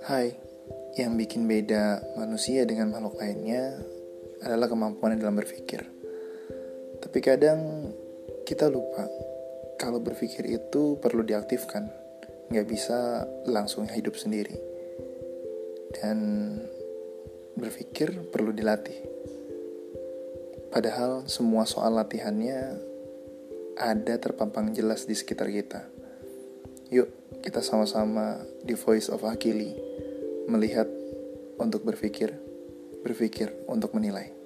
Hai, yang bikin beda manusia dengan makhluk lainnya adalah kemampuan dalam berpikir. Tapi kadang kita lupa kalau berpikir itu perlu diaktifkan, nggak bisa langsung hidup sendiri. Dan berpikir perlu dilatih. Padahal semua soal latihannya ada terpampang jelas di sekitar kita. Yuk, kita sama-sama di Voice of Akili melihat untuk berpikir, berpikir untuk menilai.